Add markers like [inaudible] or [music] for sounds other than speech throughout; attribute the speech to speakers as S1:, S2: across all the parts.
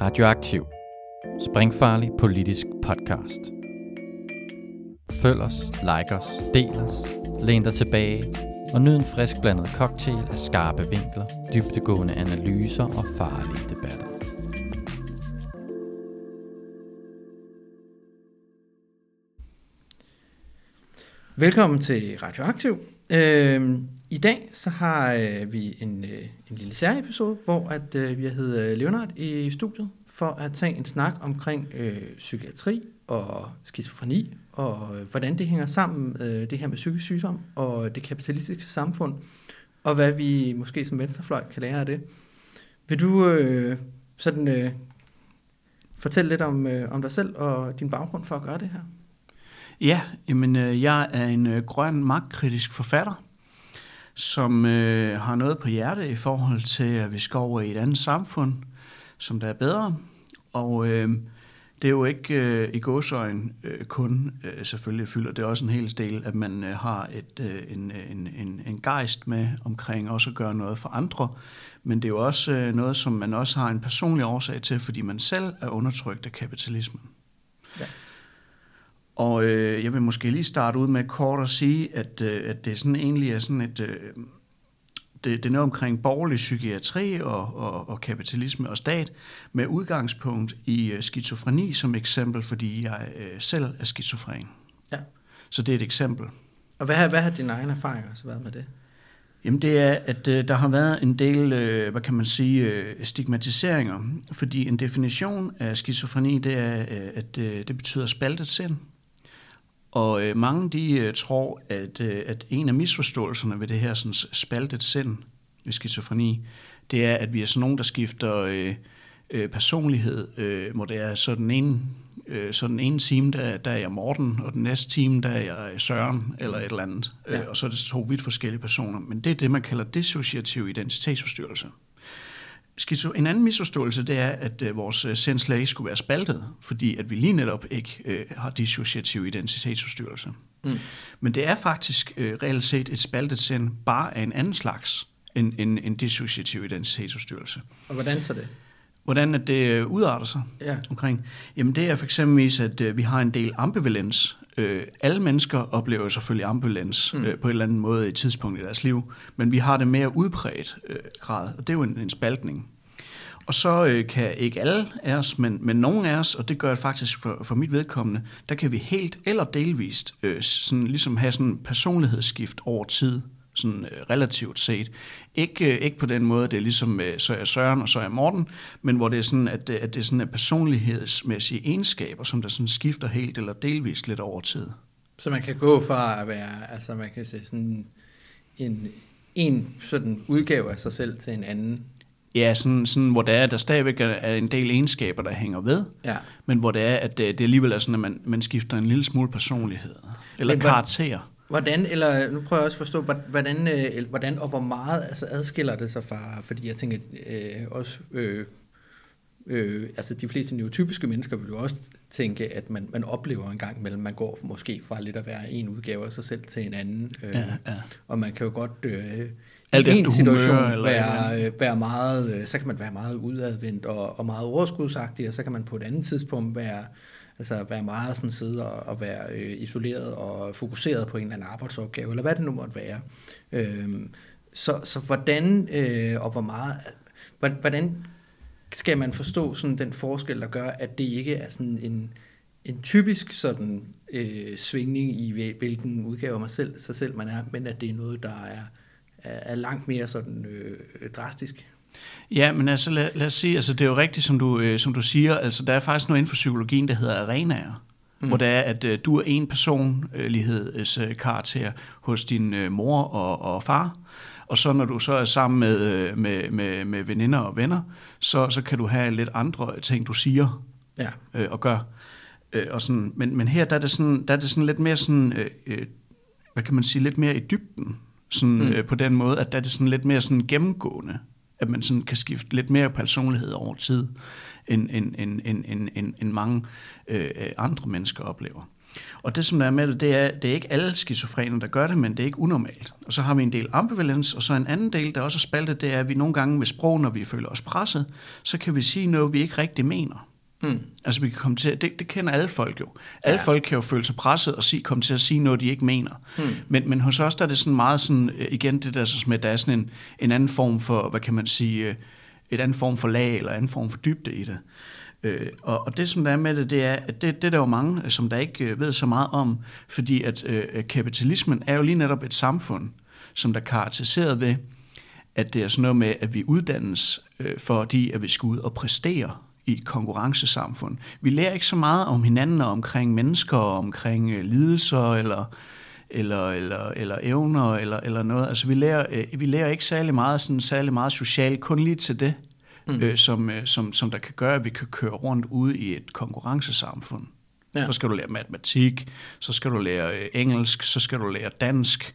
S1: Radioaktiv. Springfarlig politisk podcast. Følg os, like os, del os, læn dig tilbage og nyd en frisk blandet cocktail af skarpe vinkler, dybtegående analyser og farlige debatter.
S2: Velkommen til Radioaktiv. Øh, i dag så har øh, vi en, øh, en lille serieepisode, hvor at, øh, vi har heddet øh, Leonard i studiet for at tage en snak omkring øh, psykiatri og skizofreni, og øh, hvordan det hænger sammen, øh, det her med psykisk sygdom og det kapitalistiske samfund, og hvad vi måske som venstrefløj kan lære af det. Vil du øh, sådan øh, fortælle lidt om, øh, om dig selv og din baggrund for at gøre det her?
S3: Ja, jamen, øh, jeg er en øh, grøn magtkritisk forfatter, som øh, har noget på hjerte i forhold til, at vi skal over i et andet samfund, som der er bedre. Og øh, det er jo ikke øh, i godsøjen øh, kun, øh, selvfølgelig fylder det også en hel del, at man øh, har et, øh, en, øh, en, en, en gejst med omkring også at gøre noget for andre, men det er jo også øh, noget, som man også har en personlig årsag til, fordi man selv er undertrykt af kapitalismen. Ja. Og øh, jeg vil måske lige starte ud med kort at sige, at, øh, at det sådan egentlig er sådan et... Øh, det, det er noget omkring borgerlig psykiatri og, og, og kapitalisme og stat, med udgangspunkt i øh, skizofreni som eksempel, fordi jeg øh, selv er skizofren. Ja. Så det er et eksempel.
S2: Og hvad har, hvad har dine egne erfaringer så været med det?
S3: Jamen det er, at øh, der har været en del, øh, hvad kan man sige, øh, stigmatiseringer. Fordi en definition af skizofreni, det er, øh, at øh, det betyder spaltet sind. Og øh, mange de øh, tror, at, øh, at en af misforståelserne ved det her sådan, spaltet sind ved skizofreni, det er, at vi er sådan nogen, der skifter øh, øh, personlighed, øh, hvor det er så den ene, øh, så den ene time, der, der er jeg Morten, og den næste time, der er jeg Søren, eller et eller andet. Ja. Øh, og så er det to vidt forskellige personer. Men det er det, man kalder dissociativ identitetsforstyrrelse. Skizo, en anden misforståelse, det er, at øh, vores øh, ikke skulle være spaltet, fordi at vi lige netop ikke øh, har dissociativ identitetsforstyrrelse. Mm. Men det er faktisk øh, reelt set et spaltet sind, bare af en anden slags end en, en dissociativ identitetsforstyrrelse.
S2: Og hvordan så det?
S3: Hvordan at det øh, udarter sig ja. omkring? Jamen det er for eksempel, at øh, vi har en del ambivalens Øh, alle mennesker oplever selvfølgelig ambulans mm. øh, på en eller anden måde i et tidspunkt i deres liv, men vi har det mere udbredt øh, grad, og det er jo en, en spaltning. Og så øh, kan ikke alle af os, men, men nogle af os, og det gør det faktisk for, for mit vedkommende, der kan vi helt eller delvist øh, sådan, ligesom have sådan en personlighedsskift over tid sådan øh, relativt set. Ikke, øh, ikke på den måde, det er ligesom, øh, så er Søren og så er Morten, men hvor det er sådan, at, at det er sådan en personlighedsmæssige egenskaber, som der sådan skifter helt eller delvist lidt over tid.
S2: Så man kan gå fra at være, altså man kan se sådan en, en sådan udgave af sig selv til en anden.
S3: Ja, sådan, sådan, hvor det er, at der stadigvæk er en del egenskaber, der hænger ved, ja. men hvor det er, at det, det alligevel er sådan, at man, man skifter en lille smule personlighed, eller men, karakter.
S2: Hvordan, eller nu prøver jeg også at forstå, hvordan, øh, hvordan og hvor meget altså, adskiller det sig fra, fordi jeg tænker øh, også, øh, øh, altså de fleste neurotypiske mennesker vil jo også tænke, at man, man oplever en gang imellem, man går måske fra lidt at være en udgave af sig selv til en anden, øh, ja, ja. og man kan jo godt øh,
S3: Alt i en situation humør, eller
S2: være, øh, være meget, øh, så kan man være meget udadvendt og, og meget overskudsagtig, og så kan man på et andet tidspunkt være Altså være meget sådan sidde og, og være øh, isoleret og fokuseret på en eller anden arbejdsopgave, eller hvad det nu måtte være. Øh, så, så hvordan øh, og hvor meget, hvordan skal man forstå sådan den forskel, der gør, at det ikke er sådan en, en typisk sådan øh, svingning i hvilken udgave af mig selv, sig selv man er, men at det er noget, der er, er langt mere sådan øh, drastisk?
S3: Ja, men altså lad, lad os sige, altså det er jo rigtigt, som du, øh, som du siger, altså der er faktisk noget inden for psykologien, der hedder arenaer, mm. hvor det er, at øh, du er en personlighedskarakter hos din øh, mor og, og far, og så når du så er sammen med, øh, med, med, med veninder og venner, så, så kan du have lidt andre ting, du siger ja. øh, og gør. Øh, og sådan, men, men her der er, det sådan, der er det sådan lidt mere sådan, øh, øh, hvad kan man sige, lidt mere i dybden, sådan, mm. øh, på den måde, at der er det sådan lidt mere sådan gennemgående at man sådan kan skifte lidt mere personlighed over tid, end, end, end, end, end, end, end mange øh, andre mennesker oplever. Og det, som der er med det, det er, det er ikke alle skizofrene, der gør det, men det er ikke unormalt. Og så har vi en del ambivalens, og så en anden del, der også er spaltet, det er, at vi nogle gange med sprog, når vi føler os presset, så kan vi sige noget, vi ikke rigtig mener. Mm. Altså vi kan komme til, det, det kender alle folk jo. Alle ja. folk kan jo føle sig presset og sige, komme til at sige noget, de ikke mener. Mm. Men, men hos os der er det sådan meget sådan, øh, igen det der så med, der er sådan en, en anden form for, hvad kan man sige, øh, et andet form for lag eller en anden form for dybde i det. Øh, og, og det som der er med det, det er, at det, det er der jo mange, som der ikke ved så meget om, fordi at øh, kapitalismen er jo lige netop et samfund, som der er karakteriseret ved, at det er sådan noget med, at vi uddannes, øh, fordi at vi skal ud og præstere i et konkurrencesamfund. Vi lærer ikke så meget om hinanden og omkring mennesker og omkring øh, lidelser eller, eller, eller, eller evner eller, eller noget. Altså vi lærer, øh, vi lærer ikke særlig meget, sådan, særlig meget socialt, kun lige til det, mm. øh, som, øh, som, som der kan gøre, at vi kan køre rundt ude i et konkurrencesamfund. Ja. Så skal du lære matematik, så skal du lære øh, engelsk, så skal du lære dansk,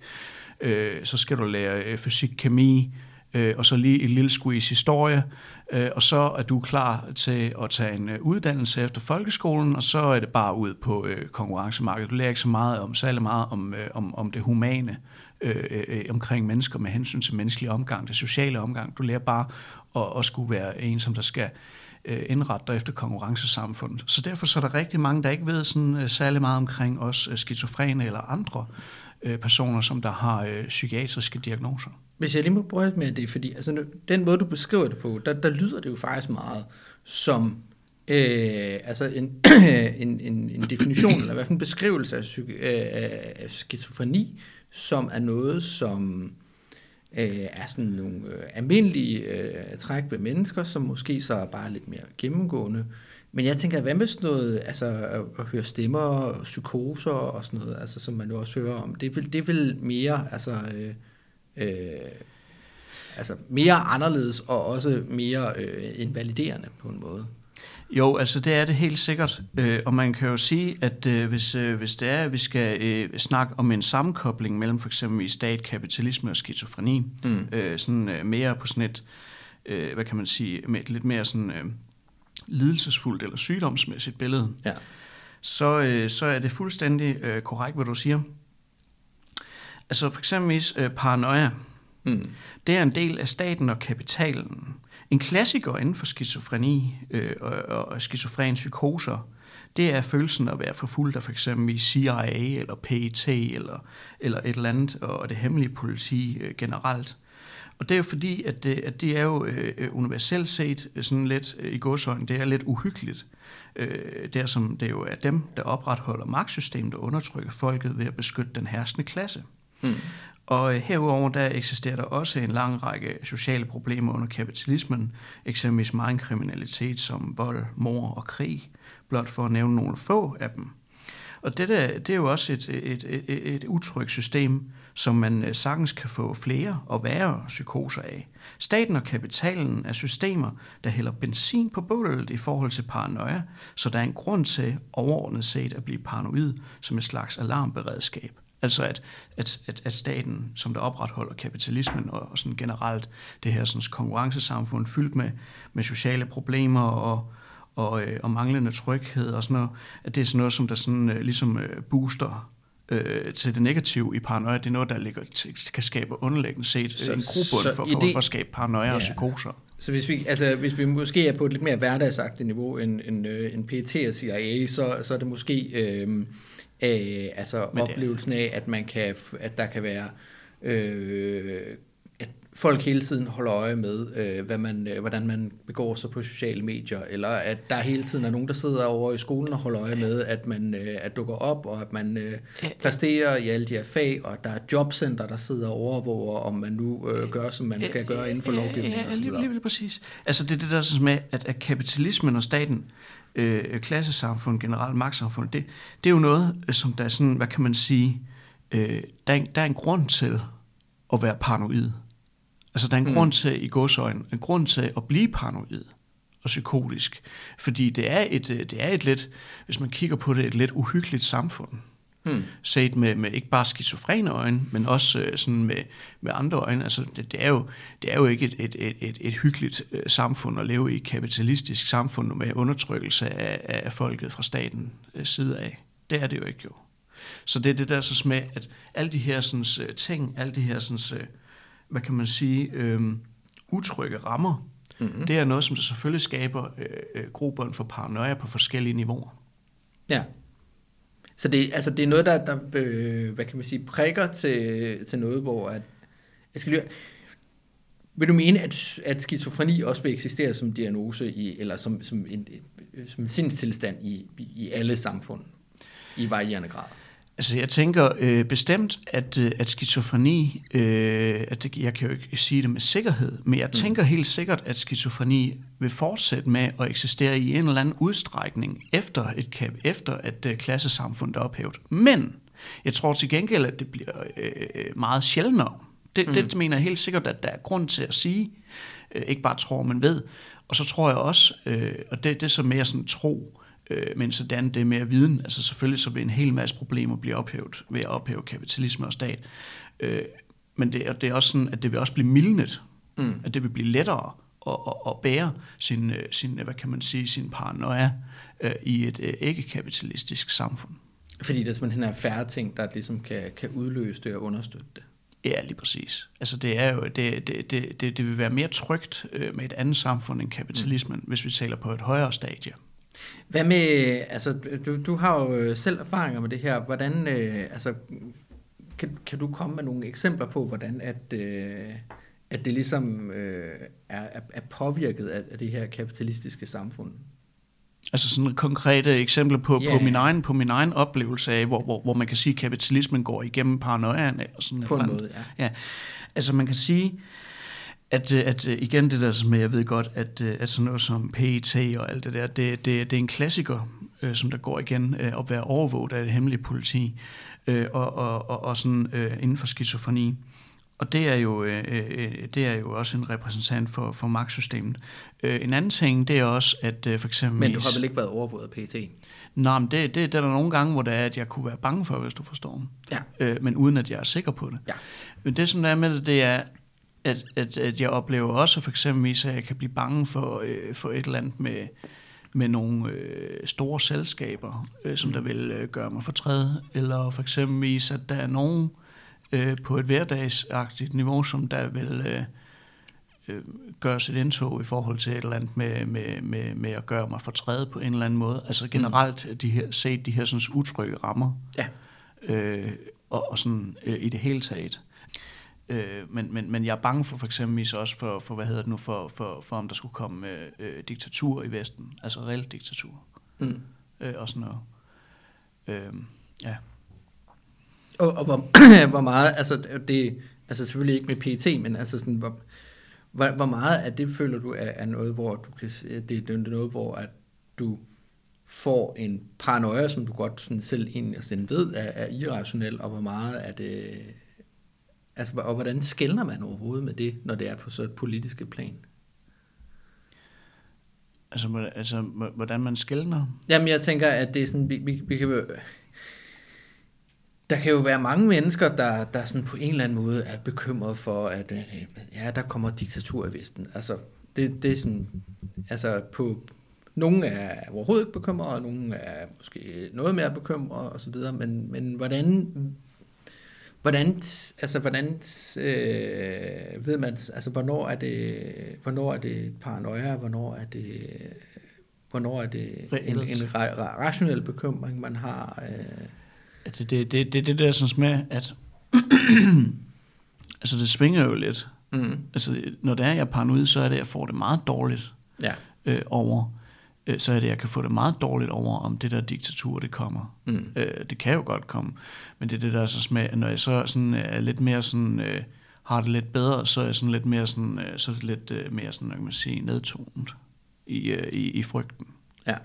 S3: øh, så skal du lære øh, fysik, kemi, øh, og så lige et lille squeeze historie, øh, og så er du klar til at tage en øh, uddannelse efter folkeskolen, og så er det bare ud på øh, konkurrencemarkedet. Du lærer ikke så meget om, særlig meget om, øh, om, om det humane øh, øh, øh, omkring mennesker med hensyn til menneskelig omgang, det sociale omgang. Du lærer bare at, at skulle være en, som der skal øh, indrette dig efter konkurrencesamfundet. Så derfor så er der rigtig mange, der ikke ved sådan, øh, særlig meget omkring os øh, skizofrene eller andre øh, personer, som der har øh, psykiatriske diagnoser.
S2: Hvis jeg lige må prøve med det, fordi altså, den måde, du beskriver det på, der, der lyder det jo faktisk meget som øh, altså en, [clears throat] en, en, en definition, eller i hvert fald en beskrivelse af, psyki- øh, af skizofreni, som er noget, som øh, er sådan nogle øh, almindelige øh, træk ved mennesker, som måske så er bare lidt mere gennemgående. Men jeg tænker, hvad med sådan noget, altså at, høre stemmer, psykoser og sådan noget, altså som man jo også hører om, det vil, det vil mere, altså... Øh, øh, altså mere anderledes og også mere øh, invaliderende på en måde.
S3: Jo, altså det er det helt sikkert, øh, og man kan jo sige, at øh, hvis, øh, hvis det er, at vi skal øh, snakke om en sammenkobling mellem for eksempel i stat, kapitalisme og skizofreni, mm. øh, sådan øh, mere på sådan et, øh, hvad kan man sige, med et lidt mere sådan øh, lidelsesfuldt eller sygdomsmæssigt billede, ja. så, øh, så er det fuldstændig øh, korrekt, hvad du siger. Altså for eksempel øh, paranoia. Mm. Det er en del af staten og kapitalen. En klassiker inden for skizofreni øh, og, og skizofren psykoser, det er følelsen at være forfulgt af for eksempel CIA eller PET eller, eller et eller andet, og det hemmelige politi øh, generelt. Og det er jo fordi, at det, at det er jo øh, universelt set sådan lidt øh, i godsøjne, det er lidt uhyggeligt. Øh, det, er som, det er jo er dem, der opretholder magtsystemet og undertrykker folket ved at beskytte den herskende klasse. Mm. Og herudover der eksisterer der også en lang række sociale problemer under kapitalismen, eksempelvis meget kriminalitet som vold, mor og krig, blot for at nævne nogle få af dem. Og det, der, det er jo også et, et, et, et utrygt system, som man øh, sagtens kan få flere og værre psykoser af. Staten og kapitalen er systemer, der hælder benzin på bålet i forhold til paranoia, så der er en grund til overordnet set at blive paranoid som et slags alarmberedskab. Altså at, at, at, at staten, som der opretholder kapitalismen og, og sådan generelt det her sådan konkurrencesamfund fyldt med, med sociale problemer og, og, øh, og manglende tryghed og sådan noget, at det er sådan noget, som der sådan, øh, ligesom øh, booster øh, til det negative i paranoia. Det er noget, der ligger, kan skabe underliggende set så, en grobund for, for, for, for at skabe paranoia ja. og psykoser.
S2: Så hvis vi, altså, hvis vi måske er på et lidt mere hverdagsagtigt niveau end, end, øh, end PT og CIA, så, så er det måske... Øh, Øh, altså Men, oplevelsen af, at man kan, at der kan være øh, folk hele tiden holder øje med, øh, hvad man, øh, hvordan man begår sig på sociale medier, eller at der hele tiden er nogen, der sidder over i skolen og holder øje med, at man øh, at dukker op, og at man øh, præsterer i alle de her fag, og der er jobcenter, der sidder og overvåger, om man nu øh, gør, som man skal gøre inden for lovgivningen
S3: ja, lige, lige, lige præcis. Altså det er det der sådan med, at, at kapitalismen og staten øh, klassesamfund, generelt magtsamfund, det, det er jo noget, øh, som der er sådan, hvad kan man sige, øh, der, er, der er en grund til at være paranoid. Altså der er en mm. grund til, i godsøjne, en grund til at blive paranoid og psykotisk. Fordi det er et, øh, det er et lidt, hvis man kigger på det, et lidt uhyggeligt samfund. Hmm. Set med, med ikke bare skizofrene øjne, men også øh, sådan med, med andre øjne. Altså, det, det, er jo, det er jo ikke et, et, et, et, et hyggeligt øh, samfund at leve i, et kapitalistisk samfund med undertrykkelse af, af folket fra staten øh, side af. Det er det jo ikke jo. Så det er det der så med, at alle de her sådan, øh, ting, alle de her sådan, øh, hvad kan man sige, øhm, utrygge rammer, mm-hmm. det er noget, som selvfølgelig skaber øh, øh, grobund for paranoia på forskellige niveauer.
S2: Ja. Så det, altså det er noget, der, der øh, hvad kan man sige, prikker til, til noget, hvor at, jeg skal lige, vil du mene, at, at skizofreni også vil eksistere som diagnose, i, eller som, som, en, som en sindstilstand i, i alle samfund, i varierende grad?
S3: Altså jeg tænker øh, bestemt, at, øh, at skizofreni, øh, at det, jeg kan jo ikke sige det med sikkerhed, men jeg mm. tænker helt sikkert, at skizofreni vil fortsætte med at eksistere i en eller anden udstrækning efter, et, efter at øh, klassesamfundet er ophævet. Men jeg tror til gengæld, at det bliver øh, meget sjældnere. Det, mm. det mener jeg helt sikkert, at der er grund til at sige. Øh, ikke bare tror, men ved. Og så tror jeg også, øh, og det, det er så mere sådan tro, øh, men sådan det mere viden. Altså selvfølgelig så vil en hel masse problemer blive ophævet ved at ophæve kapitalisme og stat. Øh, men det, det er også sådan, at det vil også blive mildnet. Mm. At det vil blive lettere at, at, at bære sin, øh, sin, hvad kan man sige, sin paranoia øh, i et øh, ikke-kapitalistisk samfund.
S2: Fordi der simpelthen er færre ting, der ligesom kan, kan udløse det og understøtte det.
S3: Ja, lige præcis. Altså det er jo, det, det, det, det, det vil være mere trygt øh, med et andet samfund end kapitalismen, mm. hvis vi taler på et højere stadie.
S2: Hvad med, altså du, du har jo selv erfaringer med det her, hvordan, øh, altså kan, kan du komme med nogle eksempler på, hvordan at, øh, at det ligesom øh, er, er påvirket af, af det her kapitalistiske samfund?
S3: Altså sådan konkrete eksempler på, yeah. på, min egen, på min egen oplevelse af, hvor, hvor, hvor man kan sige, at kapitalismen går igennem paranoiaen. Eller sådan
S2: på en måde, ja.
S3: ja. Altså man kan sige, øh, at øh, igen det der, som jeg ved godt, at, øh, at sådan noget som PET og alt det der, det, det, det er en klassiker, øh, som der går igen, øh, at være overvåget af det hemmelige politi, øh, og, og, og, og sådan øh, inden for skizofreni. Og det er jo, øh, øh, det er jo også en repræsentant for, for magtsystemet. Øh, en anden ting, det er også, at øh, for eksempel...
S2: Men du har vel ikke været overvåget af PT?
S3: Nej, men det, det, det er der nogle gange, hvor det er, at jeg kunne være bange for, hvis du forstår.
S2: Ja.
S3: Øh, men uden at jeg er sikker på det.
S2: Ja.
S3: Men det, som der er med det, det er, at, at, at jeg oplever også for eksempel, at jeg kan blive bange for, øh, for et eller andet med, med nogle øh, store selskaber, øh, som der vil øh, gøre mig fortræd, eller for eksempel at der er nogen, øh, på et hverdagsagtigt niveau, som der vil øh, øh, gøre sit indtog i forhold til et eller andet med, med, med, med at gøre mig fortrædet på en eller anden måde. Altså generelt mm. de her, set de her sådan utrygge rammer.
S2: Ja.
S3: Øh, og, og sådan øh, i det hele taget. Øh, men, men, men jeg er bange for for eksempel også for, for hvad hedder det nu, for, for, for om der skulle komme øh, øh, diktatur i Vesten, altså reelt diktatur. Mm. Øh, og sådan noget. Øh, ja.
S2: Og, og hvor, [clears throat] hvor meget, altså det, altså selvfølgelig ikke med PET, men altså sådan, hvor, hvor, hvor meget af det føler du er, er noget, hvor du kan, det, det er noget, hvor at du får en paranoia, som du godt sådan selv egentlig sådan ved er, er irrationel, og hvor meget er det, altså, og hvordan skældner man overhovedet med det, når det er på så et politiske plan?
S3: Altså, altså hvordan man skældner?
S2: Jamen, jeg tænker, at det er sådan, vi, vi, vi kan der kan jo være mange mennesker, der, der sådan på en eller anden måde er bekymret for, at ja, der kommer diktatur i Vesten. Altså, det, det er sådan, altså på, nogle er overhovedet ikke bekymrede, og nogle er måske noget mere bekymrede og så videre, men, men hvordan, hvordan, altså hvordan øh, ved man, altså hvornår er det, hvornår er det paranoia, hvornår er det, hvornår er det en, en rationel bekymring, man har, øh,
S3: Altså det, det, det, det der sådan med, at [clears throat] altså det svinger jo lidt. Mm. Altså når det er, jeg er paranoid, så er det, at jeg får det meget dårligt
S2: ja.
S3: øh, over. Øh, så er det, at jeg kan få det meget dårligt over, om det der diktatur, det kommer. Mm. Øh, det kan jo godt komme. Men det er det der så med, at når jeg så sådan, er lidt mere sådan, øh, har det lidt bedre, så er jeg sådan lidt mere sådan, øh, så er lidt øh, mere sådan, kan man sige, nedtonet i, øh, i, i frygten.
S2: Ja.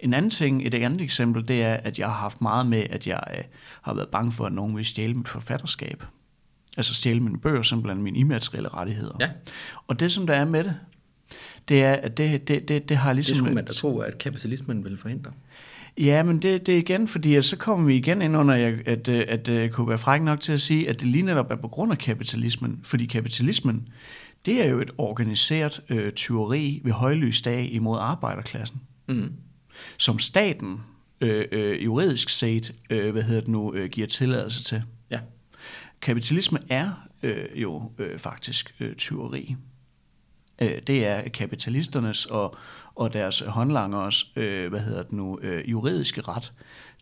S3: En anden ting, et andet eksempel, det er, at jeg har haft meget med, at jeg øh, har været bange for, at nogen vil stjæle mit forfatterskab. Altså stjæle mine bøger, simpelthen mine immaterielle rettigheder.
S2: Ja.
S3: Og det, som der er med det, det er, det, det, det, det har ligesom...
S2: Det skulle man da tro, at kapitalismen vil forhindre.
S3: Ja, men det, det er igen, fordi at så kommer vi igen ind under, at, at, at, at jeg kunne være fræk nok til at sige, at det lige netop er på grund af kapitalismen. Fordi kapitalismen, det er jo et organiseret øh, tyveri ved højlysdag imod arbejderklassen mm. som staten øh, øh, juridisk set, øh, hvad hedder det nu, øh, giver tilladelse til.
S2: Ja.
S3: Kapitalisme er øh, jo øh, faktisk øh, tyveri. Øh, det er kapitalisternes og, og deres håndlangers, øh, hvad hedder det nu, øh, juridiske ret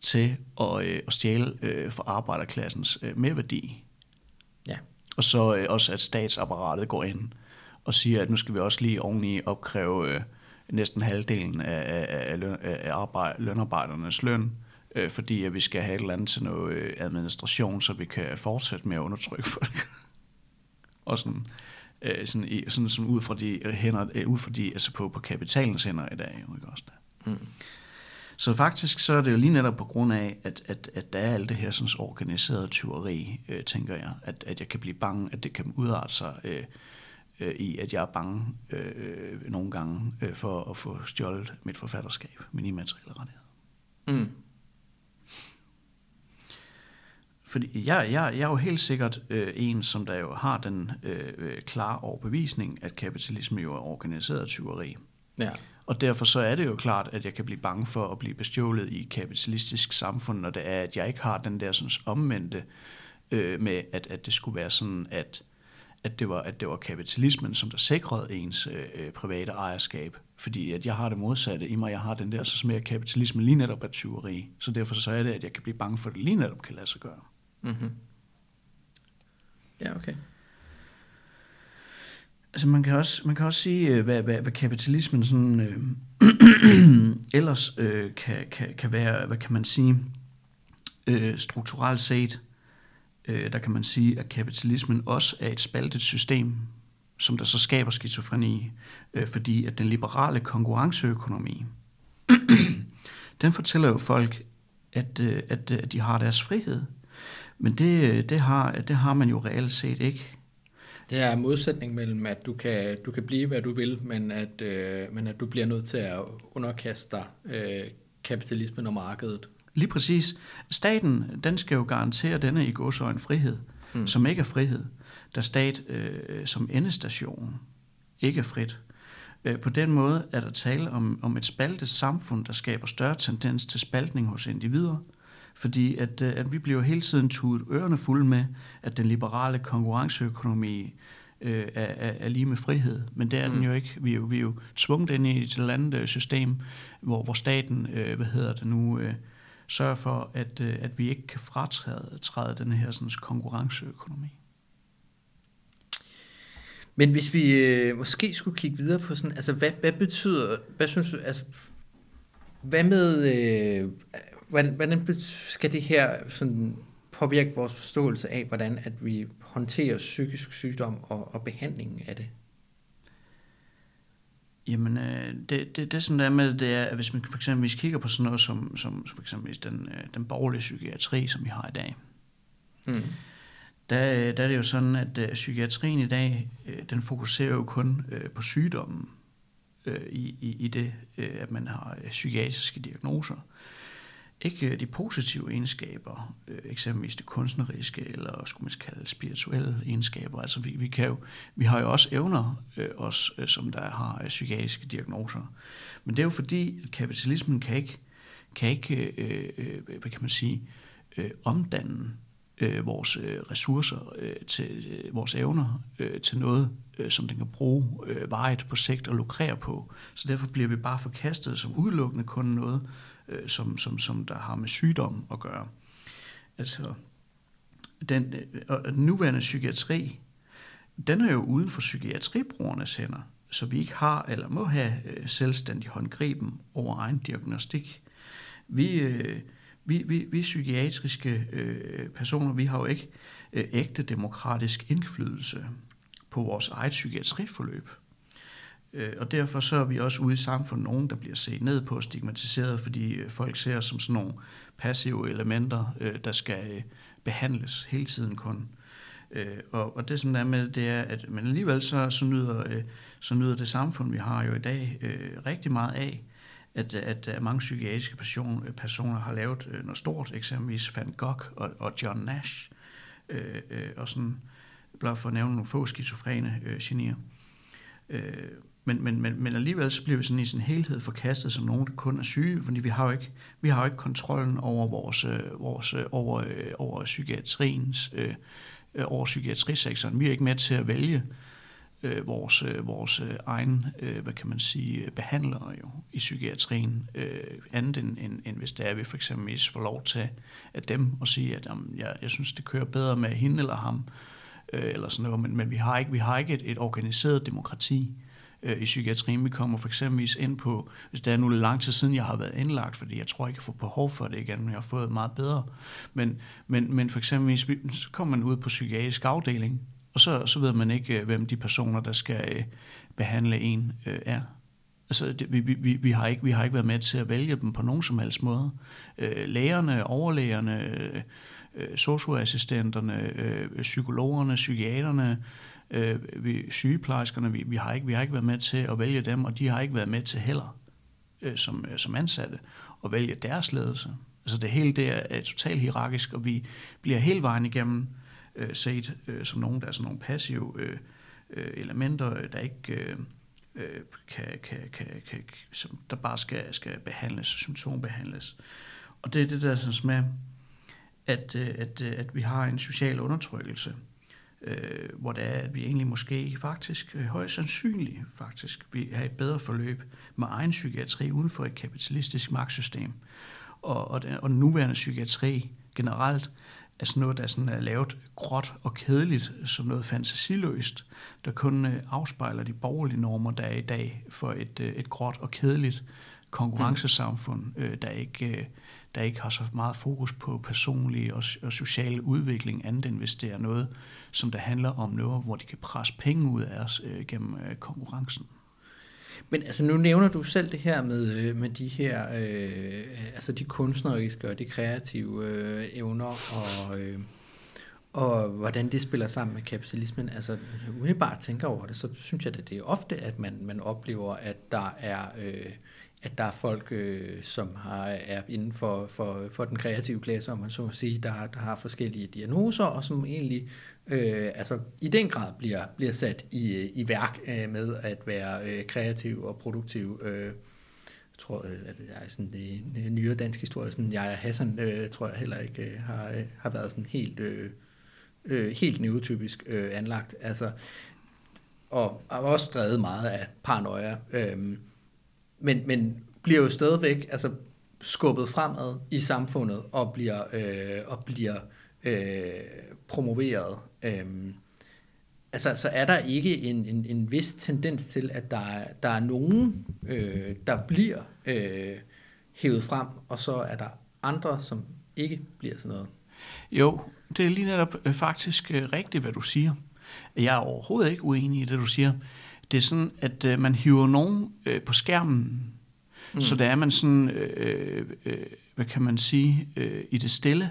S3: til at, øh, at stjæle øh, for arbejderklassens øh, merværdi.
S2: Ja.
S3: Og så øh, også, at statsapparatet går ind og siger, at nu skal vi også lige oveni opkræve øh, næsten halvdelen af, af, af, løn, af arbejde, lønarbejdernes løn, øh, fordi at vi skal have et eller andet til noget øh, administration, så vi kan fortsætte med at undertrykke folk. [laughs] og sådan, øh, sådan, i, sådan, sådan ud fra de hænder, øh, ud fra de, altså på, på kapitalens hænder i dag, jo ikke også der.
S2: Mm.
S3: Så faktisk så er det jo lige netop på grund af, at, at, at der er alt det her sådan organiseret tyveri, øh, tænker jeg, at, at jeg kan blive bange, at det kan udarte sig øh, øh, i, at jeg er bange øh, nogle gange øh, for at få stjålet mit forfatterskab, min immaterielle rettighed.
S2: Mm.
S3: Fordi jeg, jeg, jeg er jo helt sikkert øh, en, som der jo har den øh, øh, klare overbevisning, at kapitalisme jo er organiseret tyveri.
S2: Ja.
S3: Og derfor så er det jo klart, at jeg kan blive bange for at blive bestjålet i et kapitalistisk samfund, når det er, at jeg ikke har den der sådan omvendte øh, med, at, at det skulle være sådan, at, at, det var, at det var kapitalismen, som der sikrede ens øh, private ejerskab. Fordi at jeg har det modsatte i mig, jeg har den der, så mere kapitalismen lige netop er tyveri. Så derfor så er det, at jeg kan blive bange for, at det lige netop kan lade sig gøre.
S2: Mm-hmm. Ja, okay.
S3: Altså man kan også, man kan også sige, øh, hvad, hvad, hvad kapitalismen sådan, øh, [clears throat] ellers øh, kan, kan, kan være, hvad kan man sige, øh, strukturelt set, øh, der kan man sige, at kapitalismen også er et spaltet system, som der så skaber skizofreni, øh, fordi at den liberale konkurrenceøkonomi, [clears throat] den fortæller jo folk, at, øh, at, øh, at de har deres frihed, men det, det, har, det har man jo reelt set ikke.
S2: Det er modsætning mellem, at du kan, du kan blive, hvad du vil, men at, øh, men at du bliver nødt til at underkaste dig øh, kapitalismen og markedet.
S3: Lige præcis. Staten, den skal jo garantere denne i godsøjen frihed, mm. som ikke er frihed, da stat øh, som endestation ikke er frit. Øh, på den måde er der tale om, om et spaltet samfund, der skaber større tendens til spaltning hos individer, fordi at, øh, at vi bliver hele tiden tudet ørerne fulde med, at den liberale konkurrenceøkonomi øh, er, er, er lige med frihed. Men det er mm. den jo ikke. Vi er jo, vi er jo tvunget ind i et eller andet system, hvor, hvor staten, øh, hvad hedder det nu, øh, sørger for, at, øh, at vi ikke kan fratræde træde den her sådan, konkurrenceøkonomi.
S2: Men hvis vi øh, måske skulle kigge videre på sådan, altså hvad, hvad betyder, hvad synes du, altså, hvad med, øh, hvordan, hvordan skal det her sådan påvirke vores forståelse af, hvordan at vi håndterer psykisk sygdom og, og behandlingen af det?
S3: Jamen, øh, det, det, det som det er med det, er, at hvis man for eksempel hvis kigger på sådan noget som, som for eksempel den, øh, den borgerlige psykiatri, som vi har i dag, mm. der, der er det jo sådan, at øh, psykiatrien i dag, øh, den fokuserer jo kun øh, på sygdommen øh, i, i, i det, øh, at man har øh, psykiatriske diagnoser ikke de positive egenskaber, øh, eksempelvis det kunstneriske, eller skulle man kalde spirituelle egenskaber. Altså vi, vi, kan jo, vi har jo også evner, øh, os, øh, som der har øh, psykiatriske diagnoser. Men det er jo fordi, at kapitalismen kan ikke, kan ikke øh, øh, hvad kan man sige, øh, omdanne øh, vores øh, ressourcer, øh, til øh, vores evner, øh, til noget, øh, som den kan bruge øh, vejet på sigt og lukrere på. Så derfor bliver vi bare forkastet som udelukkende kun noget, øh, som, som, som der har med sygdom at gøre. Altså, den, øh, den nuværende psykiatri, den er jo uden for psykiatribrugernes hænder, så vi ikke har eller må have øh, selvstændig håndgriben over egen diagnostik. Vi, øh, vi, vi, vi psykiatriske øh, personer, vi har jo ikke øh, ægte demokratisk indflydelse på vores eget psykiatriforløb. Øh, og derfor så er vi også ude i samfundet nogen, der bliver set ned på og stigmatiseret, fordi øh, folk ser os som sådan nogle passive elementer, øh, der skal øh, behandles hele tiden kun. Og, og det som der er med, det er, at men alligevel så, så, nyder, så nyder det samfund, vi har jo i dag, rigtig meget af, at, at mange psykiatriske person, personer har lavet noget stort, eksempelvis Van Gogh og, og John Nash, og sådan, blot for at nævne nogle få skizofrene genier. Øh, Øh, men, men, men, men alligevel så bliver vi sådan i sin helhed forkastet som nogen, der kun er syge, fordi vi har jo ikke, vi har jo ikke kontrollen over vores, øh, vores øh, over, over psykiatriens, øh, over psykiatrisektoren. Vi er ikke med til at vælge øh, vores, vores egen, øh, hvad kan man sige, behandlere jo i psykiatrien, øh, andet end, end, end hvis det er, at vi for eksempel får lov til at dem og sige, at jamen, jeg, jeg synes, det kører bedre med hende eller ham, øh, Øh, eller sådan noget, men, men vi har ikke, vi har ikke et, et organiseret demokrati øh, i psykiatrien. Vi kommer for eksempel ind på, hvis det er nu lang tid siden, jeg har været indlagt, fordi jeg tror ikke, jeg får behov for det igen, men jeg har fået meget bedre. Men, men, men for eksempel, så kommer man ud på psykiatrisk afdeling, og så, så ved man ikke, øh, hvem de personer, der skal øh, behandle en, øh, er. Altså, det, vi, vi, vi, har ikke, vi har ikke været med til at vælge dem på nogen som helst måde. Øh, lægerne, overlægerne, øh, socioassistenterne, øh, psykologerne, psykiaterne, øh, vi, sygeplejerskerne, vi, vi, har ikke, vi har ikke været med til at vælge dem, og de har ikke været med til heller øh, som, øh, som ansatte at vælge deres ledelse. Altså det hele det er, er totalt hierarkisk, og vi bliver hele vejen igennem øh, set øh, som nogen, der er sådan nogle passive øh, øh elementer, øh, der ikke øh, øh, kan, kan, kan, kan, som der bare skal, skal behandles, symptombehandles. Og det er det der sådan med, at, øh, at, øh, at vi har en social undertrykkelse, øh, hvor det er, at vi egentlig måske faktisk, øh, højst sandsynligt faktisk, vi har et bedre forløb med egen psykiatri uden for et kapitalistisk magtsystem. Og, og, den, og den nuværende psykiatri generelt er sådan noget, der sådan er lavet gråt og kedeligt, som noget fantasiløst, der kun afspejler de borgerlige normer, der er i dag for et, et gråt og kedeligt konkurrencesamfund, øh, der ikke der ikke har så meget fokus på personlig og, og social udvikling, andet end hvis det er noget, som der handler om noget, hvor de kan presse penge ud af os øh, gennem øh, konkurrencen.
S2: Men altså nu nævner du selv det her med, øh, med de her, øh, altså de kunstneriske og de kreative øh, evner og, øh, og hvordan det spiller sammen med kapitalismen. Altså umiddelbart tænker over det, så synes jeg, at det er ofte, at man, man oplever, at der er... Øh, at der er folk, øh, som har, er inden for, for, for den kreative klasse, om man så må sige, der, der har forskellige diagnoser, og som egentlig øh, altså, i den grad bliver, bliver sat i, øh, i værk øh, med at være øh, kreativ og produktiv. Øh, jeg tror, øh, at jeg er sådan det, det øh, nyere dansk historie, sådan jeg Hassan, øh, tror jeg heller ikke øh, har, øh, har været sådan helt, øh, øh, helt neotypisk øh, anlagt. Altså, og har også drevet meget af paranoia. Øh, men, men bliver jo stadigvæk altså, skubbet fremad i samfundet og bliver, øh, og bliver øh, promoveret. Øh, altså, så er der ikke en, en, en vis tendens til, at der, er, der er nogen, øh, der bliver øh, hævet frem, og så er der andre, som ikke bliver sådan noget.
S3: Jo, det er lige netop øh, faktisk øh, rigtigt, hvad du siger. Jeg er overhovedet ikke uenig i det, du siger. Det er sådan, at øh, man hiver nogen øh, på skærmen, mm. så der er man sådan, øh, øh, hvad kan man sige, øh, i det stille,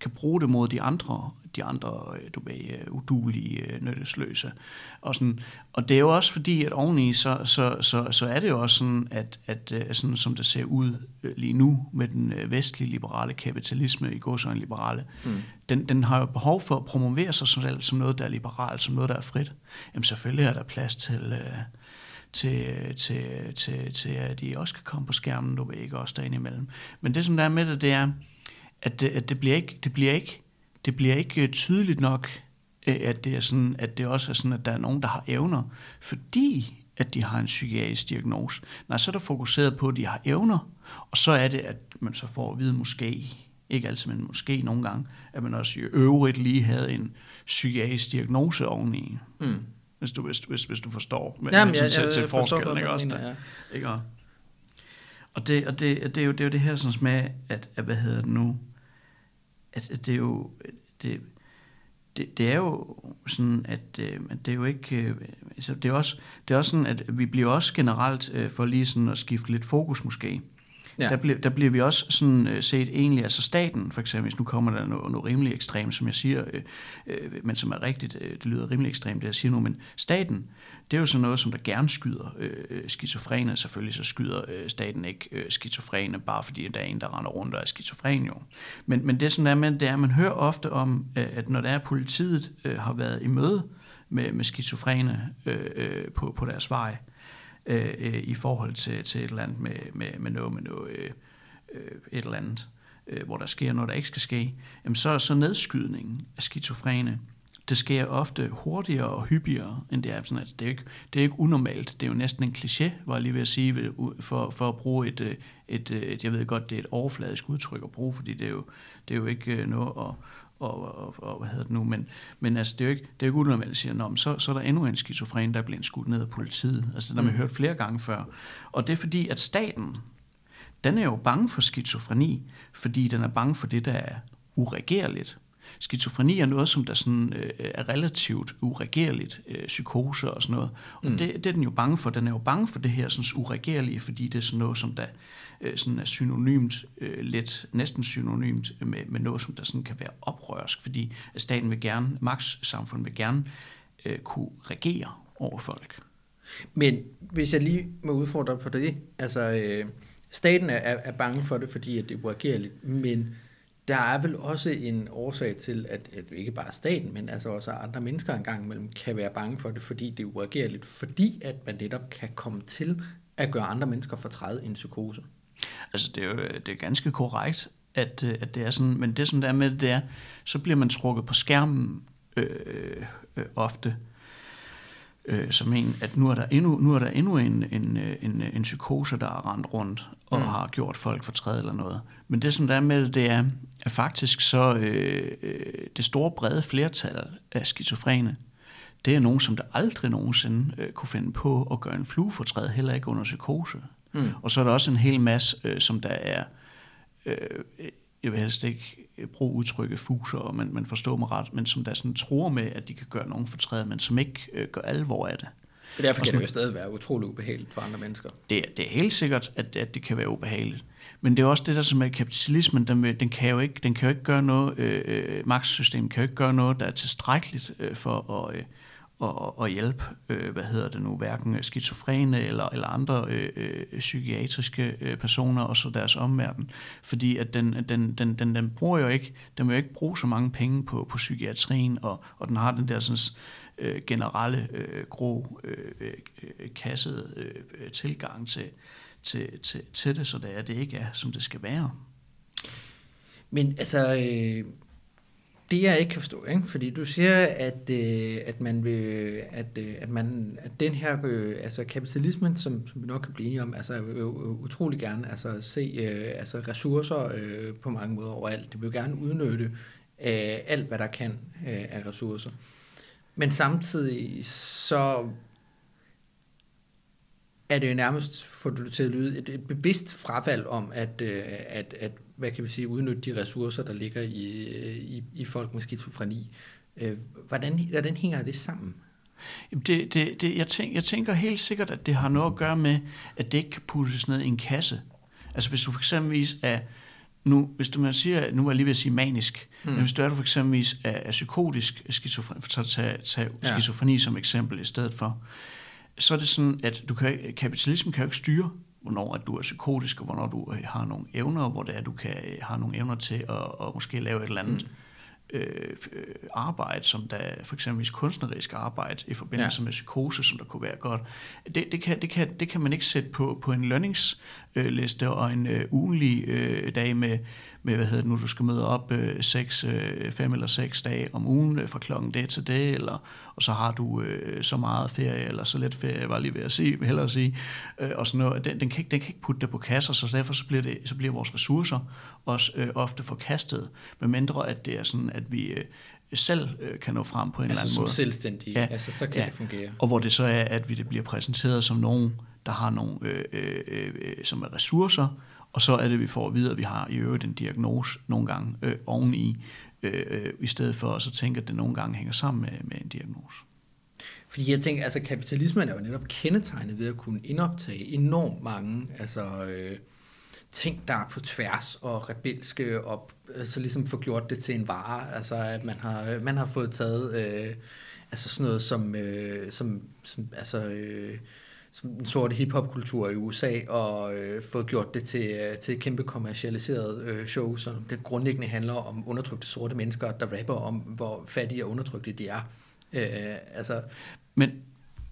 S3: kan bruge det mod de andre, de andre øh, du ved, øh, udulige, øh, nyttesløse. Og, sådan, og det er jo også fordi, at oveni, så, så, så, så er det jo også sådan, at, at sådan som det ser ud lige nu med den vestlige liberale kapitalisme, i går så en liberale, mm. den, den har jo behov for at promovere sig selv som noget, der er liberalt, som noget, der er frit. Jamen selvfølgelig er der plads til... Øh, til, til, til, til, at de også kan komme på skærmen, du ved ikke, også derinde imellem. Men det, som der er med det, det er, at det, at det bliver ikke, det bliver ikke, det bliver ikke øh, tydeligt nok, øh, at det er sådan, at det også er sådan, at der er nogen, der har evner, fordi at de har en psykiatrisk diagnose. Nej, så er der fokuseret på, at de har evner, og så er det, at man så får at vide måske, ikke altid, men måske nogle gange, at man også i øvrigt lige havde en psykiatrisk diagnose oveni. Mm. Hvis du, hvis, hvis, hvis du forstår
S2: med Jamen, jeg, til, jeg, til forskellen, ikke også?
S3: Ja. ikke? Og det, og det, det, er jo, det er jo det her sådan med, at, at hvad hedder det nu, at, at det er jo, det, det, det er jo sådan, at, øh, at det er jo ikke, øh, altså det er også, det er også sådan, at vi bliver også generelt, øh, for lige sådan at skifte lidt fokus måske, Ja. Der, bliver, der bliver vi også sådan øh, set egentlig, altså staten for eksempel, hvis nu kommer der noget, noget rimelig ekstremt, som jeg siger, øh, øh, men som er rigtigt, øh, det lyder rimelig ekstremt, det jeg siger nu, men staten, det er jo sådan noget, som der gerne skyder øh, øh skizofrene. Selvfølgelig så skyder øh, staten ikke øh, skizofrene, bare fordi der er en, der render rundt og er skizofren jo. Men, men det, som der er med, det er, at man hører ofte om, øh, at når der er politiet øh, har været i møde med, med skizofrene øh, øh, på, på deres vej, øh, Øh, øh, i forhold til, til et eller andet med, med, med noget, med noget øh, øh et eller andet, øh, hvor der sker noget, der ikke skal ske, jamen så er så nedskydningen af skizofrene, det sker ofte hurtigere og hyppigere, end det er sådan, altså, det er ikke, det er ikke unormalt. Det er jo næsten en kliché, var jeg lige ved at sige, for, for at bruge et, øh, et, et, jeg ved godt, det er et overfladisk udtryk at bruge, fordi det er jo, det er jo ikke noget at, og, og, og hvad hedder det nu, men, men altså, det er jo ikke, det er jo ikke unormalt at sige, om så, så er der endnu en skizofren, der er blevet skudt ned af politiet. Altså, det har man mm. hørt flere gange før. Og det er fordi, at staten, den er jo bange for skizofreni, fordi den er bange for det, der er uregerligt. Skizofreni er noget, som der sådan, øh, er relativt uregerligt, øh, psykose og sådan noget. Og mm. det, det er den jo bange for. Den er jo bange for det her sådan, uregerlige, fordi det er sådan noget, som der øh, sådan er synonymt, øh, lidt næsten synonymt med, med noget, som der sådan kan være oprørsk, fordi staten vil gerne, magtsamfundet vil gerne øh, kunne regere over folk.
S2: Men hvis jeg lige må udfordre på det, altså øh, staten er, er bange for det, fordi at det er uagerligt, men der er vel også en årsag til, at, at ikke bare staten, men altså også andre mennesker engang imellem kan være bange for det, fordi det er uagerligt, fordi at man netop kan komme til at gøre andre mennesker fortræde en psykose.
S3: Altså det er jo det er ganske korrekt, at, øh, at det er sådan, men det som der er med det er, så bliver man trukket på skærmen øh, øh, ofte, øh, som en, at nu er der endnu, nu er der endnu en, en, en, en psykose, der er rendt rundt og mm. har gjort folk fortræd eller noget. Men det som der er med det, det er, at faktisk så øh, øh, det store brede flertal af skizofrene, det er nogen, som der aldrig nogensinde øh, kunne finde på at gøre en fluefortræd, heller ikke under psykose. Mm. Og så er der også en hel masse, øh, som der er, øh, jeg vil helst ikke bruge udtrykket fuser, men man forstår mig ret, men som der sådan tror med, at de kan gøre nogen fortræd, men som ikke øh, gør alvor af det.
S2: Derfor kan det jo stadig være utrolig ubehageligt for andre mennesker.
S3: Det, det er helt sikkert, at, at det kan være ubehageligt. Men det er også det der som er kapitalismen, den, den, kan jo ikke, den kan jo ikke gøre noget, øh, øh magtsystemet kan jo ikke gøre noget, der er tilstrækkeligt øh, for at, øh, at, at hjælpe, øh, hvad hedder det nu, hverken skizofrene eller, eller andre øh, øh, psykiatriske øh, personer og så deres omverden. Fordi at den, den, den, den, den bruger jo ikke, den vil jo ikke bruge så mange penge på, på psykiatrien, og, og den har den der sådan, øh, generelle øh, grå øh, øh, kassede øh, tilgang til, til, til, til det, så det er det ikke er, som det skal være.
S2: Men altså, øh, det jeg ikke kan forstå, ikke? fordi du siger, at, øh, at man vil, at, øh, at, man, at den her øh, altså kapitalismen, som, som vi nok kan blive enige om, altså vil øh, utrolig gerne altså, se øh, altså ressourcer øh, på mange måder overalt. Det vil gerne udnytte øh, alt, hvad der kan øh, af ressourcer. Men samtidig så er det jo nærmest, for du til at lyde, et, et bevidst frafald om, at, øh, at, at hvad kan vi sige, udnytte de ressourcer, der ligger i, i, i folk med skizofreni. Øh, hvordan, hvordan hænger det sammen?
S3: Det, det, det, jeg, tænker, jeg tænker helt sikkert, at det har noget at gøre med, at det ikke kan puttes ned i en kasse. Altså hvis du for eksempel er, nu, hvis du man siger, nu er jeg lige ved at sige manisk, mm. men hvis du er du for eksempel er, er psykotisk skizofreni, så tage, tage ja. skizofreni som eksempel i stedet for, så er det sådan, at du kan, kapitalismen kan jo ikke styre, hvornår at du er psykotisk, og hvornår du øh, har nogle evner, hvor det er, du kan øh, har nogle evner til at, at måske lave et eller andet mm. øh, arbejde, som der for eksempel kunstnerisk arbejde i forbindelse ja. med psykose, som der kunne være godt. Det, det, kan, det, kan, det kan man ikke sætte på, på en lønningsliste og en øh, ugenlig øh, dag med med, hvad hedder det nu, du skal møde op øh, seks, øh, fem eller seks dage om ugen øh, fra klokken det til det, eller, og så har du øh, så meget ferie, eller så lidt ferie, var lige ved at sige, [laughs] hellere at sige, øh, og sådan noget. Den, den, kan ikke, den kan ikke putte det på kasser, så derfor så bliver, det, så bliver vores ressourcer også øh, ofte forkastet, medmindre at det er sådan, at vi øh, selv øh, kan nå frem på en
S2: altså
S3: eller anden måde.
S2: Altså selvstændige, ja, altså så kan ja, det fungere.
S3: Og hvor det så er, at vi det bliver præsenteret som nogen, der har nogle, øh, øh, øh, som er ressourcer, og så er det, vi får at vide, at vi har i øvrigt en diagnose nogle gange øh, oveni, øh, øh, i stedet for at så tænke, at det nogle gange hænger sammen med, med en diagnose.
S2: Fordi jeg tænker, altså kapitalismen er jo netop kendetegnet ved at kunne indoptage enormt mange altså, øh, ting, der er på tværs og rebelske, og øh, så ligesom få gjort det til en vare. Altså, at man har, øh, man har fået taget øh, altså sådan noget som, øh, som, som altså, øh, den sorte hiphop-kultur i USA, og øh, fået gjort det til, øh, til et kæmpe kommercialiseret øh, show, som det grundlæggende handler om undertrykte sorte mennesker, der rapper om, hvor fattige og undertrykte de er. Øh, altså,
S3: Men,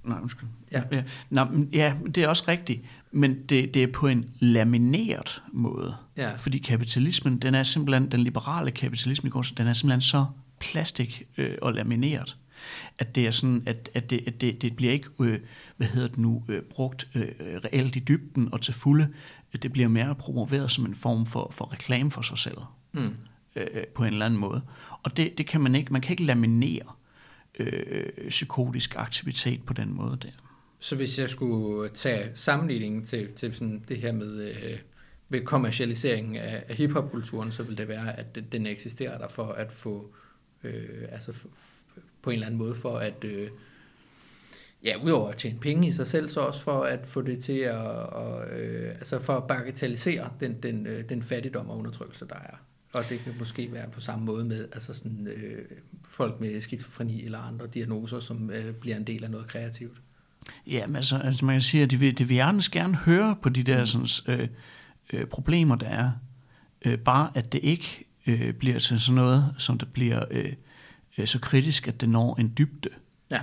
S3: nej, undskyld. Ja. Ja, Nå, ja, det er også rigtigt, men det, det er på en lamineret måde.
S2: Ja.
S3: Fordi kapitalismen, den er simpelthen, den liberale kapitalisme, den er simpelthen så plastik øh, og lamineret, at det er sådan, at, at, det, at det, det bliver ikke, øh, hvad hedder det nu, øh, brugt øh, reelt i dybden og til fulde. Det bliver mere promoveret som en form for, for reklame for sig selv.
S2: Mm.
S3: Øh, på en eller anden måde. Og det, det kan man ikke, man kan ikke laminere øh, psykotisk aktivitet på den måde der.
S2: Så hvis jeg skulle tage sammenligningen til, til sådan det her med, øh, med kommercialiseringen af, af hiphop-kulturen, så vil det være, at den eksisterer der for at få, øh, altså på en eller anden måde for at, øh, ja, udover at tjene penge i sig selv, så også for at få det til at, og, øh, altså for at bagatellisere den, den, øh, den fattigdom og undertrykkelse, der er. Og det kan måske være på samme måde med altså sådan, øh, folk med skizofreni eller andre diagnoser, som øh, bliver en del af noget kreativt.
S3: Ja, men altså, altså man kan sige, at det vil, det vil gerne, gerne høre på de der sådan, øh, øh, problemer, der er. Øh, bare at det ikke øh, bliver til sådan noget, som der bliver øh, øh, så kritisk, at det når en dybde.
S2: Ja.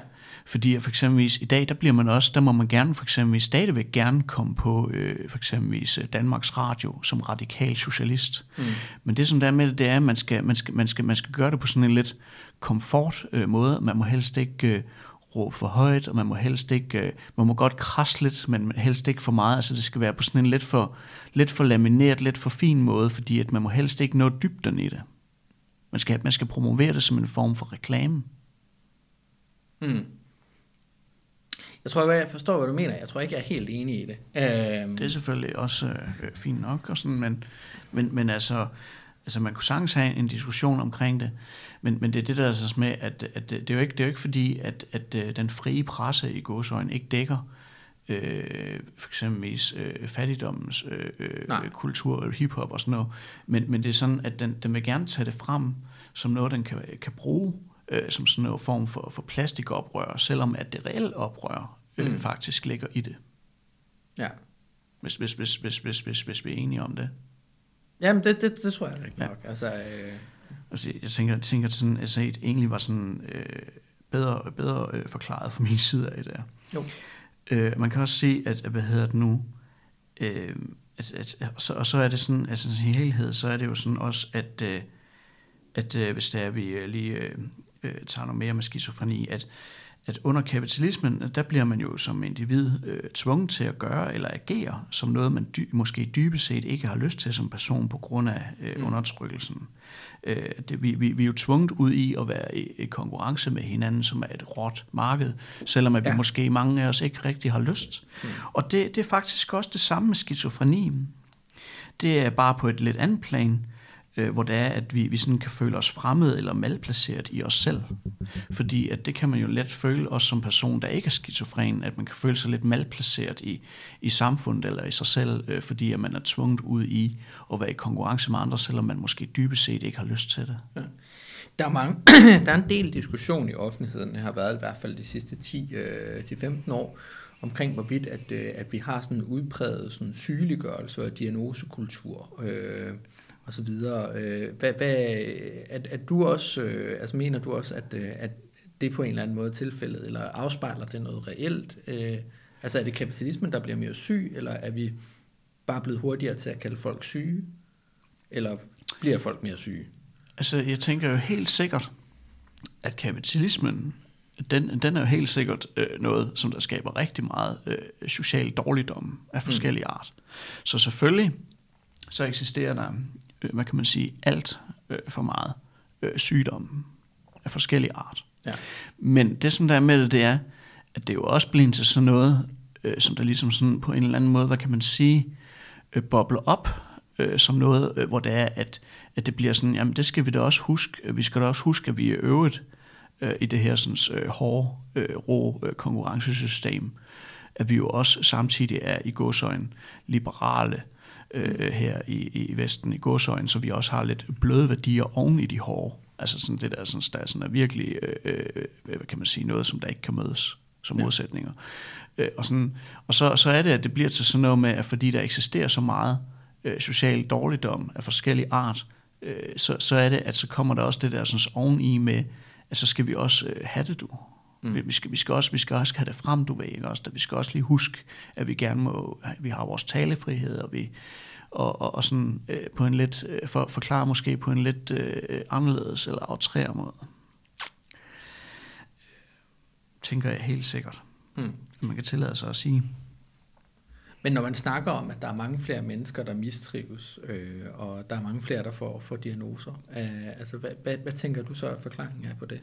S3: Fordi for eksempelvis i dag, der bliver man også, der må man gerne for eksempelvis stadigvæk gerne komme på øh, for eksempelvis Danmarks Radio som radikal socialist. Mm. Men det som der er med det, det er, at man skal, man skal, man skal, man skal gøre det på sådan en lidt komfort øh, måde. Man må helst ikke øh, råbe for højt, og man må helst ikke, øh, man må godt krasse lidt, men helst ikke for meget. Altså det skal være på sådan en lidt for, lidt for lamineret, lidt for fin måde, fordi at man må helst ikke nå dybden i det. Man skal, man skal promovere det som en form for reklame.
S2: Mm. Jeg tror ikke, jeg forstår, hvad du mener. Jeg tror ikke, jeg er helt enig i det.
S3: Um... Det er selvfølgelig også øh, fint nok, og sådan, men, men, men altså, altså, man kunne sagtens have en diskussion omkring det, men, men det er det der altså med, at, at det, er jo ikke, det er jo ikke fordi, at, at øh, den frie presse i godsøjne ikke dækker øh, for eksempel øh, fattigdommens øh, øh, kultur, hiphop og sådan noget, men, men det er sådan, at den, den vil gerne tage det frem som noget, den kan, kan bruge øh, som sådan en form for, for plastikoprør, selvom at det reelle oprør øh, mm. faktisk ligger i det.
S2: Ja.
S3: Hvis, hvis, hvis, hvis, hvis, hvis, hvis vi er enige om det.
S2: Jamen, det, det, det tror jeg rigtig ja. nok. Altså, øh...
S3: altså, jeg tænker, jeg tænker at sådan, altså, det egentlig var sådan øh, bedre, bedre øh, forklaret fra min side af det.
S2: Jo.
S3: Øh, man kan også se, at, hvad hedder det nu, øh, at, at, og, så, og så er det sådan, altså i helhed, så er det jo sådan også, at, øh, at øh, hvis det er, vi øh, lige øh, øh, tager noget mere med skizofreni, at, at under kapitalismen, der bliver man jo som individ øh, tvunget til at gøre eller agere som noget, man dy, måske dybest set ikke har lyst til som person på grund af øh, mm. undertrykkelsen. Øh, det, vi, vi, vi er jo tvunget ud i at være i, i konkurrence med hinanden, som er et råt marked, selvom at ja. vi måske mange af os ikke rigtig har lyst. Mm. Og det, det er faktisk også det samme med skizofreni. Det er bare på et lidt andet plan øh, hvor det er, at vi, vi sådan kan føle os fremmede eller malplaceret i os selv. Fordi at det kan man jo let føle også som person, der ikke er skizofren, at man kan føle sig lidt malplaceret i, i samfundet eller i sig selv, øh, fordi at man er tvunget ud i at være i konkurrence med andre, selvom man måske dybest set ikke har lyst til det. Ja.
S2: Der er, mange, [clears throat] der er en del diskussion i offentligheden, det har været i hvert fald de sidste 10-15 øh, år, omkring hvorvidt, at, øh, at vi har sådan en udpræget sådan sygeliggørelse og diagnosekultur. Øh, og så videre. Øh, hvad, hvad, at, at du også, øh, altså mener du også, at, øh, at det på en eller anden måde er tilfældet, eller afspejler det noget reelt? Øh, altså er det kapitalismen, der bliver mere syg, eller er vi bare blevet hurtigere til at kalde folk syge? Eller bliver folk mere syge?
S3: Altså jeg tænker jo helt sikkert, at kapitalismen, den, den er jo helt sikkert øh, noget, som der skaber rigtig meget øh, social dårligdom af forskellige mm. art. Så selvfølgelig, så eksisterer der øh, hvad kan man sige, alt øh, for meget øh, sygdom af forskellige art.
S2: Ja.
S3: Men det, som der er med det, det er, at det jo også blevet til sådan noget, øh, som der ligesom sådan på en eller anden måde, hvad kan man sige, øh, bobler op øh, som noget, øh, hvor det er, at, at det bliver sådan, jamen det skal vi da også huske, vi skal da også huske, at vi er øvet øh, i det her sådan, øh, hårde, øh, rå øh, konkurrencesystem, at vi jo også samtidig er i godsøjen liberale, øh, her i, i Vesten, i godsøjen, så vi også har lidt bløde værdier oven i de hårde. Altså sådan det der, sådan, der er, sådan er virkelig, øh, øh, hvad kan man sige, noget, som der ikke kan mødes som modsætninger. Øh, og sådan, og så, så er det, at det bliver til sådan noget med, at fordi der eksisterer så meget øh, social dårligdom af forskellige art, øh, så, så er det, at så kommer der også det der sådan oveni med, at så skal vi også øh, have det, du. Mm. Vi, skal, vi, skal også, vi skal også have det frem, du ved, ikke? Også, vi skal også lige huske, at vi gerne må, vi har vores talefrihed, og vi, og, og, og sådan øh, på en lidt, øh, for, forklare måske på en lidt øh, anderledes eller outrere måde. Tænker jeg helt sikkert. Mm. Man kan tillade sig at sige.
S2: Men når man snakker om, at der er mange flere mennesker, der mistrives, øh, og der er mange flere, der får, får diagnoser, øh, altså hvad, hvad, hvad tænker du så, at forklaringen er på det?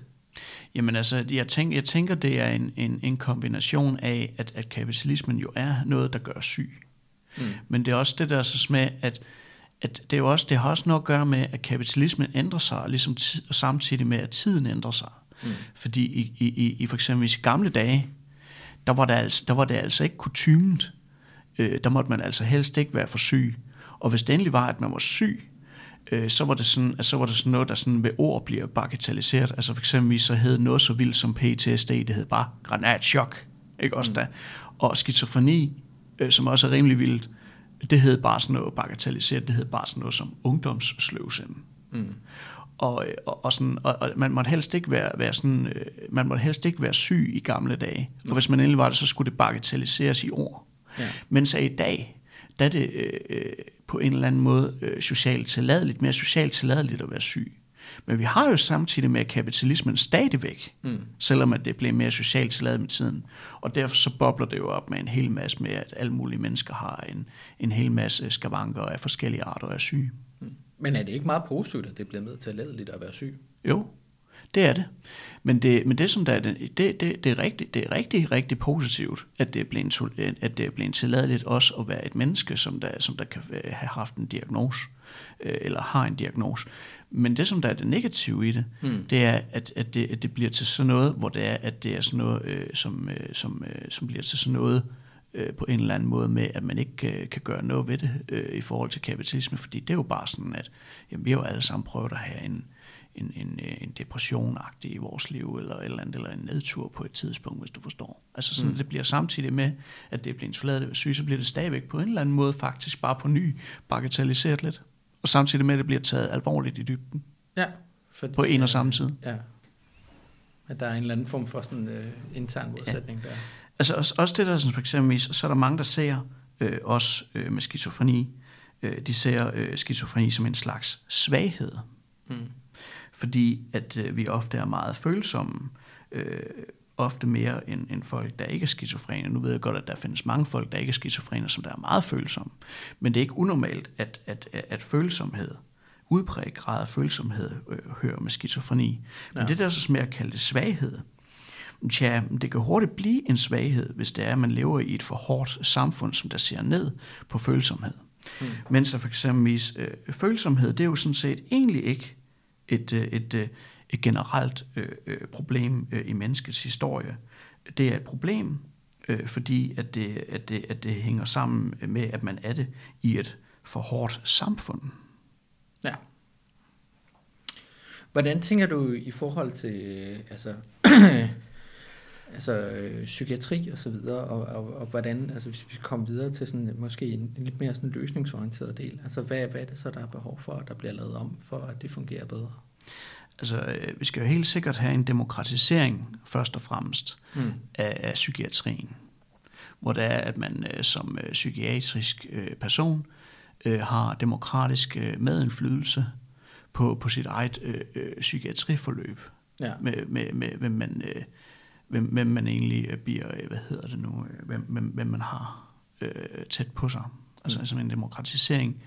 S3: Jamen altså, jeg tænker, jeg tænker det er en, en, en kombination af, at, at kapitalismen jo er noget, der gør syg. Mm. Men det er også det der så med, at, at det, er også, det har også noget at gøre med, at kapitalismen ændrer sig, ligesom tid, og samtidig med, at tiden ændrer sig. Mm. Fordi i, i, i, i for eksempel i gamle dage, der var, der, altså, der var det altså ikke kutymet. Øh, der måtte man altså helst ikke være for syg. Og hvis det endelig var, at man var syg, øh, så, var det sådan, altså, så var det sådan noget, der sådan ved ord bliver bagatelliseret. Altså for eksempel så hed noget så vildt som PTSD, det hed bare granatschok. Ikke også mm. da? Og skizofreni, øh, som også er rimelig vildt, det hed bare sådan noget bagatelliseret, det hed bare sådan noget som ungdomssløvsind. Mm. Og, og, og, sådan, og, og man måtte helst ikke være, være sådan, øh, man måtte helst ikke være syg i gamle dage. Mm. Og hvis man endelig var det, så skulle det bagatelliseres i ord. Ja. Men så i dag, er det øh, øh, på en eller anden måde øh, socialt tilladeligt, mere socialt tilladeligt at være syg. Men vi har jo samtidig med kapitalismen stadigvæk, mm. selvom at det bliver mere socialt tilladet med tiden. Og derfor så bobler det jo op med en hel masse med, at alle mulige mennesker har en, en hel masse skavanker af forskellige arter af syge. Mm.
S2: Men er det ikke meget positivt, at det bliver med tilladeligt at være syg?
S3: Jo, det er det. Men det, men det som der er, det, det, det, er rigtig, det er rigtig, rigtig positivt, at det er blevet, at det er blevet tilladeligt også at være et menneske, som der, som der kan have haft en diagnose, øh, eller har en diagnose. Men det, som der er det negative i det, mm. det er, at, at, det, at det bliver til sådan noget, hvor det er, at det er sådan noget, øh, som, øh, som, øh, som bliver til sådan noget, øh, på en eller anden måde med, at man ikke øh, kan gøre noget ved det øh, i forhold til kapitalisme, fordi det er jo bare sådan, at jamen, vi har jo alle sammen prøvet at have en, en, en, en depression i vores liv, eller eller andet, eller en nedtur på et tidspunkt, hvis du forstår. Altså sådan, mm. det bliver samtidig med, at det bliver insuleret ved syg, så bliver det stadigvæk på en eller anden måde faktisk bare på ny bagatelliseret lidt. Og samtidig med, at det bliver taget alvorligt i dybden.
S2: Ja.
S3: Fordi, på en og samme tid.
S2: Ja. At der er en eller anden form for sådan uh, intern modsætning ja. der.
S3: Altså også, også det der, sådan for eksempel, så er der mange, der ser øh, os øh, med skizofreni, øh, de ser øh, skizofreni som en slags svaghed. Mm fordi at øh, vi ofte er meget følsomme, øh, ofte mere end, end folk, der ikke er skizofrene. Nu ved jeg godt, at der findes mange folk, der ikke er skizofrene, som der er meget følsomme. Men det er ikke unormalt, at, at, at følsomhed, udbredt grad af følsomhed, øh, hører med skizofreni. Men ja. det der så mere at kalde det svaghed, Tja, det kan hurtigt blive en svaghed, hvis det er, at man lever i et for hårdt samfund, som der ser ned på følsomhed. Mm. Mens for eksempel øh, følsomhed, det er jo sådan set egentlig ikke et, øh, et, øh, et generelt øh, problem i menneskets historie. Det er et problem, fordi at det, at, det, at det hænger sammen med, at man er det i et for hårdt samfund.
S2: Ja. Hvordan tænker du i forhold til altså, [clears throat] altså øh, psykiatri og så videre, og, og, og hvordan, altså hvis vi kommer videre til sådan måske en, en lidt mere sådan løsningsorienteret del, altså hvad, hvad er det så, der er behov for, at der bliver lavet om, for at det fungerer bedre?
S3: Altså, øh, vi skal jo helt sikkert have en demokratisering, først og fremmest, mm. af, af psykiatrien. Hvor det er, at man øh, som øh, psykiatrisk øh, person øh, har demokratisk øh, medindflydelse på, på sit eget øh, øh, psykiatriforløb. Ja. Med, med, med, hvem man... Øh, hvem, hvem man egentlig øh, bliver, øh, hvad hedder det nu, øh, hvem, hvem, hvem man har øh, tæt på sig. Altså mm. som en demokratisering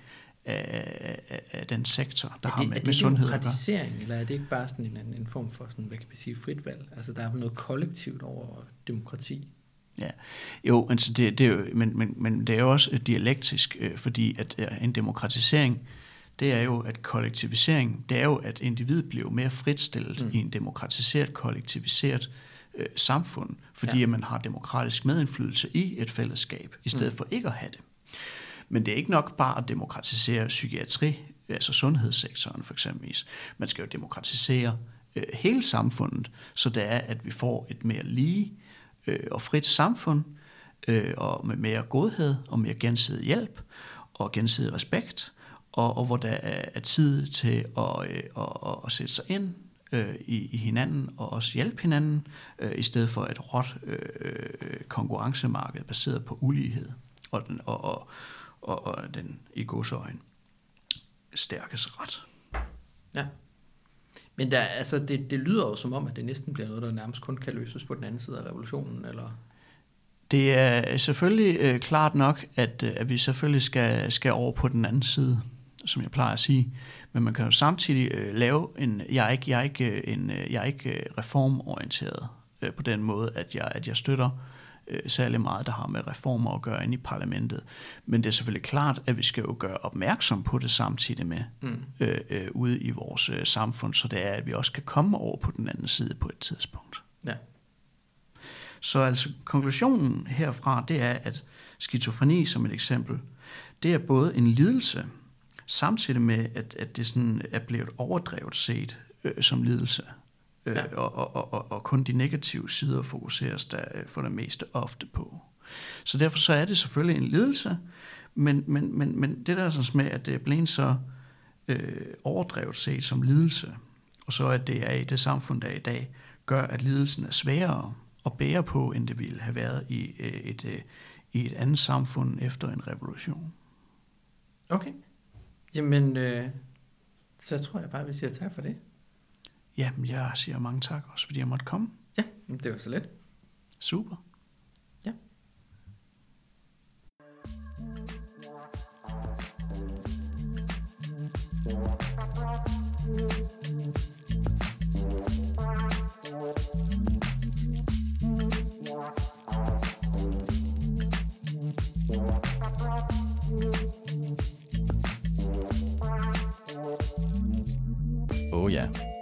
S3: af, af, af den sektor, der
S2: er det,
S3: har med,
S2: er det
S3: med sundhed
S2: demokratisering, eller er det ikke bare sådan en, en, form for sådan, hvad kan vi sige, frit valg? Altså der er noget kollektivt over demokrati.
S3: Ja, jo, altså det, det er jo, men, men, men det er jo også dialektisk, øh, fordi at øh, en demokratisering, det er jo, at kollektivisering, det er jo, at individet bliver mere fritstillet mm. i en demokratiseret, kollektiviseret øh, samfund, fordi ja. at man har demokratisk medindflydelse i et fællesskab, i stedet mm. for ikke at have det. Men det er ikke nok bare at demokratisere psykiatri, altså sundhedssektoren for eksempel. Man skal jo demokratisere øh, hele samfundet, så det er, at vi får et mere lige øh, og frit samfund, øh, og med mere godhed og mere gensidig hjælp og gensidig respekt, og, og hvor der er, er tid til at, øh, at, at sætte sig ind øh, i, i hinanden og også hjælpe hinanden, øh, i stedet for et råt øh, konkurrencemarked baseret på ulighed og den, og, og, og, og den i godsøjen stærkes ret.
S2: Ja. Men der, altså, det, det lyder jo som om, at det næsten bliver noget, der nærmest kun kan løses på den anden side af revolutionen, eller?
S3: Det er selvfølgelig øh, klart nok, at, øh, at vi selvfølgelig skal, skal over på den anden side, som jeg plejer at sige. Men man kan jo samtidig øh, lave en... Jeg er ikke, jeg er ikke, øh, en, øh, jeg er ikke øh, reformorienteret øh, på den måde, at jeg, at jeg støtter øh, særlig meget, der har med reformer at gøre ind i parlamentet. Men det er selvfølgelig klart, at vi skal jo gøre opmærksom på det samtidig med mm. øh, øh, ude i vores øh, samfund, så det er, at vi også kan komme over på den anden side på et tidspunkt.
S2: Ja.
S3: Så altså konklusionen herfra, det er, at skizofreni som et eksempel, det er både en lidelse, samtidig med, at, at det sådan er blevet overdrevet set øh, som lidelse. Øh, ja. og, og, og, og kun de negative sider fokuseres der øh, for det meste ofte på. Så derfor så er det selvfølgelig en lidelse, men, men, men, men det der er sådan med, at det er blevet så øh, overdrevet set som lidelse, og så at det er i det samfund, der er i dag, gør, at lidelsen er sværere at bære på, end det ville have været i øh, et, øh, i et andet samfund efter en revolution.
S2: Okay. Jamen, øh, så tror jeg bare, at vi siger tak for det.
S3: Jamen, jeg siger mange tak også, fordi jeg måtte komme.
S2: Ja, det var så let.
S3: Super.